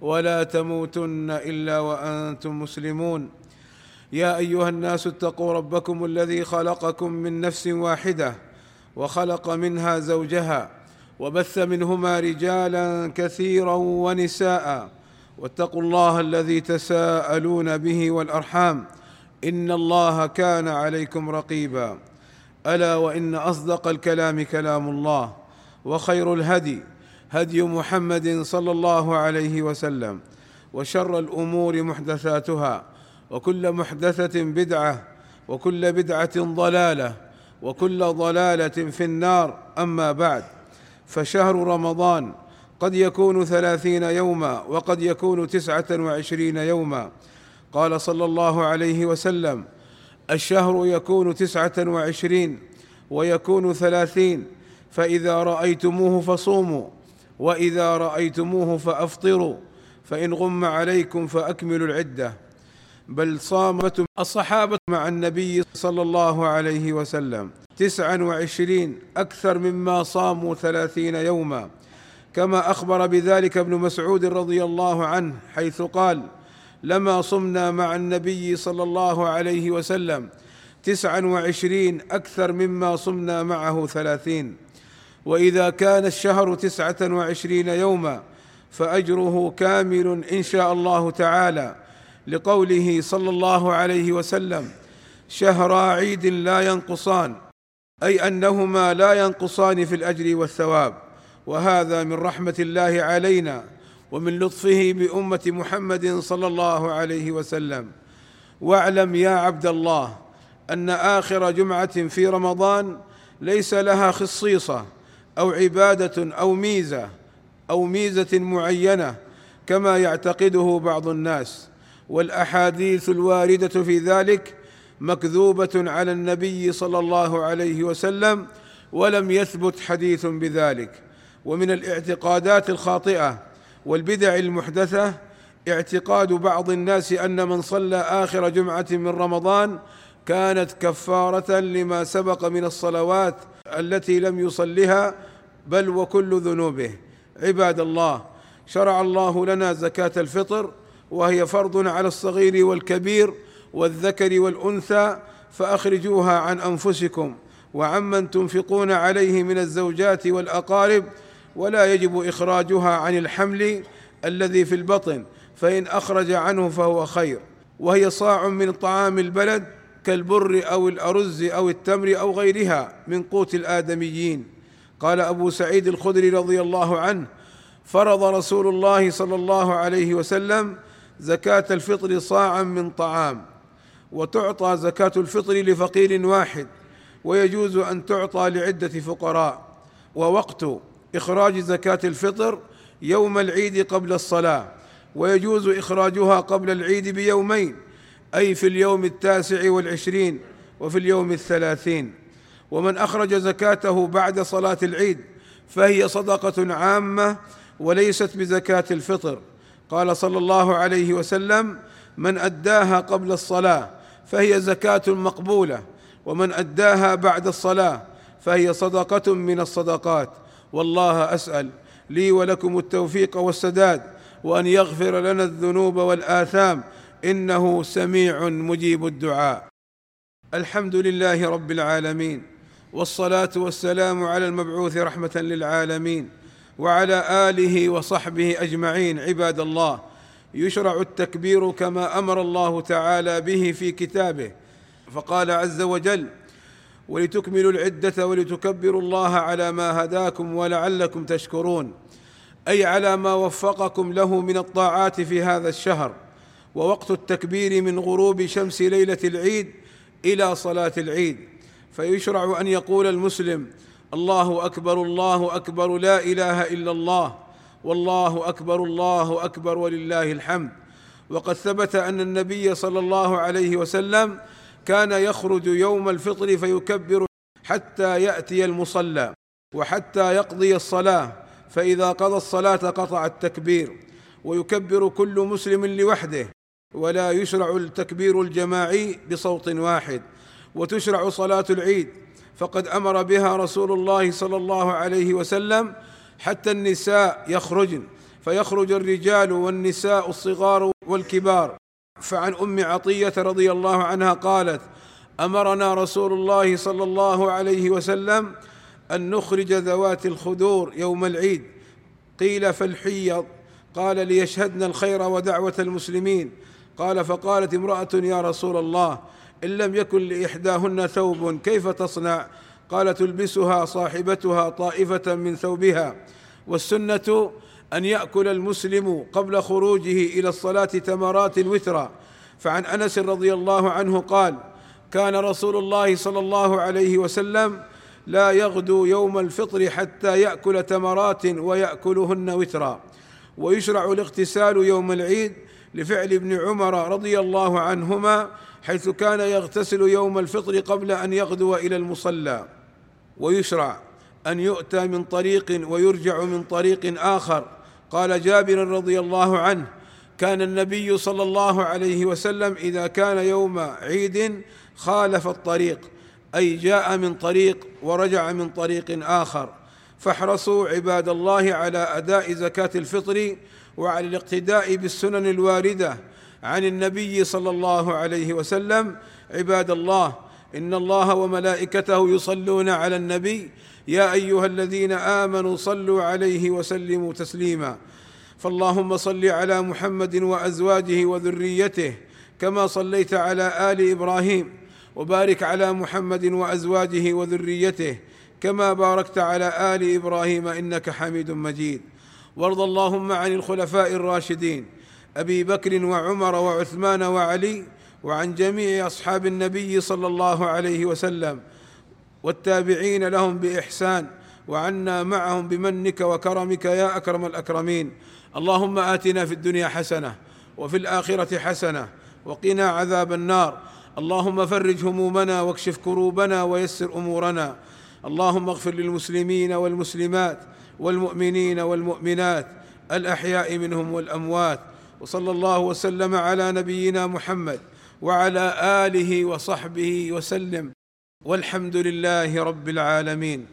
ولا تموتن إلا وأنتم مسلمون. يا أيها الناس اتقوا ربكم الذي خلقكم من نفس واحدة وخلق منها زوجها وبث منهما رجالا كثيرا ونساء واتقوا الله الذي تساءلون به والأرحام. إن الله كان عليكم رقيبا. ألا وإن أصدق الكلام كلام الله وخير الهدي هدي محمد صلى الله عليه وسلم وشر الأمور محدثاتها وكل محدثة بدعة وكل بدعة ضلالة وكل ضلالة في النار. أما بعد فشهر رمضان قد يكون ثلاثين يوما وقد يكون تسعة وعشرين يوما. قال صلى الله عليه وسلم الشهر يكون تسعة وعشرين ويكون ثلاثين فإذا رأيتموه فصوموا. وإذا رأيتموه فأفطروا فإن غم عليكم فأكملوا العدة. بل صامت الصحابة مع النبي صلى الله عليه وسلم تسعا وعشرين أكثر مما صاموا ثلاثين يوما. كما أخبر بذلك ابن مسعود رضي الله عنه حيث قال لما صمنا مع النبي صلى الله عليه وسلم تسعا وعشرين أكثر مما صمنا معه ثلاثين. وإذا كان الشهر تسعة وعشرين يوما فأجره كامل إن شاء الله تعالى لقوله صلى الله عليه وسلم شهرا عيد لا ينقصان أي أنهما لا ينقصان في الأجر والثواب وهذا من رحمة الله علينا ومن لطفه بأمة محمد صلى الله عليه وسلم. واعلم يا عبد الله أن آخر جمعة في رمضان ليس لها خصيصة أو عبادة أو ميزة أو ميزة معينة كما يعتقده بعض الناس. والأحاديث الواردة في ذلك مكذوبة على النبي صلى الله عليه وسلم ولم يثبت حديث بذلك. ومن الاعتقادات الخاطئة والبدع المحدثة اعتقاد بعض الناس أن من صلى آخر جمعة من رمضان كانت كفارة لما سبق من الصلوات التي لم يصلها بل وكل ذنوبه. عباد الله شرع الله لنا زكاة الفطر وهي فرض على الصغير والكبير والذكر والأنثى فأخرجوها عن أنفسكم. وعمن تنفقون عليه من الزوجات والأقارب ولا يجب إخراجها عن الحمل الذي في البطن فإن أخرج عنه فهو خير. وهي صاع من طعام البلد كالبر أو الأرز أو التمر أو غيرها من قوت الآدميين. قال أبو سعيد الخدري رضي الله عنه فرض رسول الله صلى الله عليه وسلم زكاة الفطر صاعا من طعام وتعطى زكاة الفطر لفقير واحد ويجوز أن تعطى لعدة فقراء ووقت إخراج زكاة الفطر يوم العيد قبل الصلاة ويجوز إخراجها قبل العيد بيومين أي في اليوم التاسع والعشرين وفي اليوم الثلاثين. ومن أخرج زكاته بعد صلاة العيد فهي صدقة عامة وليست بزكاة الفطر. قال صلى الله عليه وسلم من أداها قبل الصلاة فهي زكاة مقبولة ومن أداها بعد الصلاة فهي صدقة من الصدقات. والله أسأل لي ولكم التوفيق والسداد وأن يغفر لنا الذنوب والآثام إنه سميع مجيب الدعاء. الحمد لله رب العالمين. والصلاة والسلام على المبعوث رحمة للعالمين وعلى آله وصحبه أجمعين عباد الله. يشرع التكبير كما أمر الله تعالى به في كتابه. فقال عز وجل ولتكملوا العدة ولتكبروا الله على ما هداكم ولعلكم تشكرون أي على ما وفقكم له من الطاعات في هذا الشهر. ووقت التكبير من غروب شمس ليلة العيد إلى صلاة العيد. فيشرع أن يقول المسلم الله أكبر الله أكبر لا إله إلا الله والله أكبر الله أكبر ولله الحمد. وقد ثبت أن النبي صلى الله عليه وسلم كان يخرج يوم الفطر فيكبر حتى يأتي المصلى وحتى يقضي الصلاة فإذا قضى الصلاة قطع التكبير. ويكبر كل مسلم لوحده ولا يشرع التكبير الجماعي بصوت واحد. وتشرع صلاة العيد. فقد أمر بها رسول الله صلى الله عليه وسلم حتى النساء يخرجن. فيخرج الرجال والنساء الصغار والكبار. فعن أم عطية رضي الله عنها قالت أمرنا رسول الله صلى الله عليه وسلم أن نخرج ذوات الخدور يوم العيد. قيل فالحيض. قال ليشهدن الخير ودعوة المسلمين. قال فقالت امرأة يا رسول الله إن لم يكن لإحداهن ثوب كيف تصنع؟ قال تلبسها صاحبتها طائفة من ثوبها. والسنة أن يأكل المسلم قبل خروجه إلى الصلاة تمرات وترا فعن أنس رضي الله عنه قال كان رسول الله صلى الله عليه وسلم لا يغدو يوم الفطر حتى يأكل تمرات ويأكلهن وترا. ويشرع الاغتسال يوم العيد لفعل ابن عمر رضي الله عنهما حيث كان يغتسل يوم الفطر قبل أن يغدو إلى المصلى ويشرع أن يؤتى من طريق ويرجع من طريق آخر. قال جابر رضي الله عنه كان النبي صلى الله عليه وسلم إذا كان يوم عيد خالف الطريق أي جاء من طريق ورجع من طريق آخر. فاحرصوا عباد الله على أداء زكاة الفطر وعلى الاقتداء بالسنن الواردة عن النبي صلى الله عليه وسلم عباد الله إن الله وملائكته يصلون على النبي يا أيها الذين آمنوا صلوا عليه وسلموا تسليما. فاللهم صل على محمد وأزواجه وذريته كما صليت على آل إبراهيم وبارك على محمد وأزواجه وذريته كما باركت على آل إبراهيم إنك حميد مجيد. وارض اللهم عن الخلفاء الراشدين أبي بكر وعمر وعثمان وعلي وعن جميع أصحاب النبي صلى الله عليه وسلم والتابعين لهم بإحسان وعنا معهم بمنك وكرمك يا أكرم الأكرمين. اللهم آتنا في الدنيا حسنة وفي الآخرة حسنة وقنا عذاب النار. اللهم فرج همومنا واكشف كروبنا ويسر أمورنا. اللهم اغفر للمسلمين والمسلمات والمؤمنين والمؤمنات الأحياء منهم والأموات وصلى الله وسلم على نبينا محمد وعلى آله وصحبه وسلم والحمد لله رب العالمين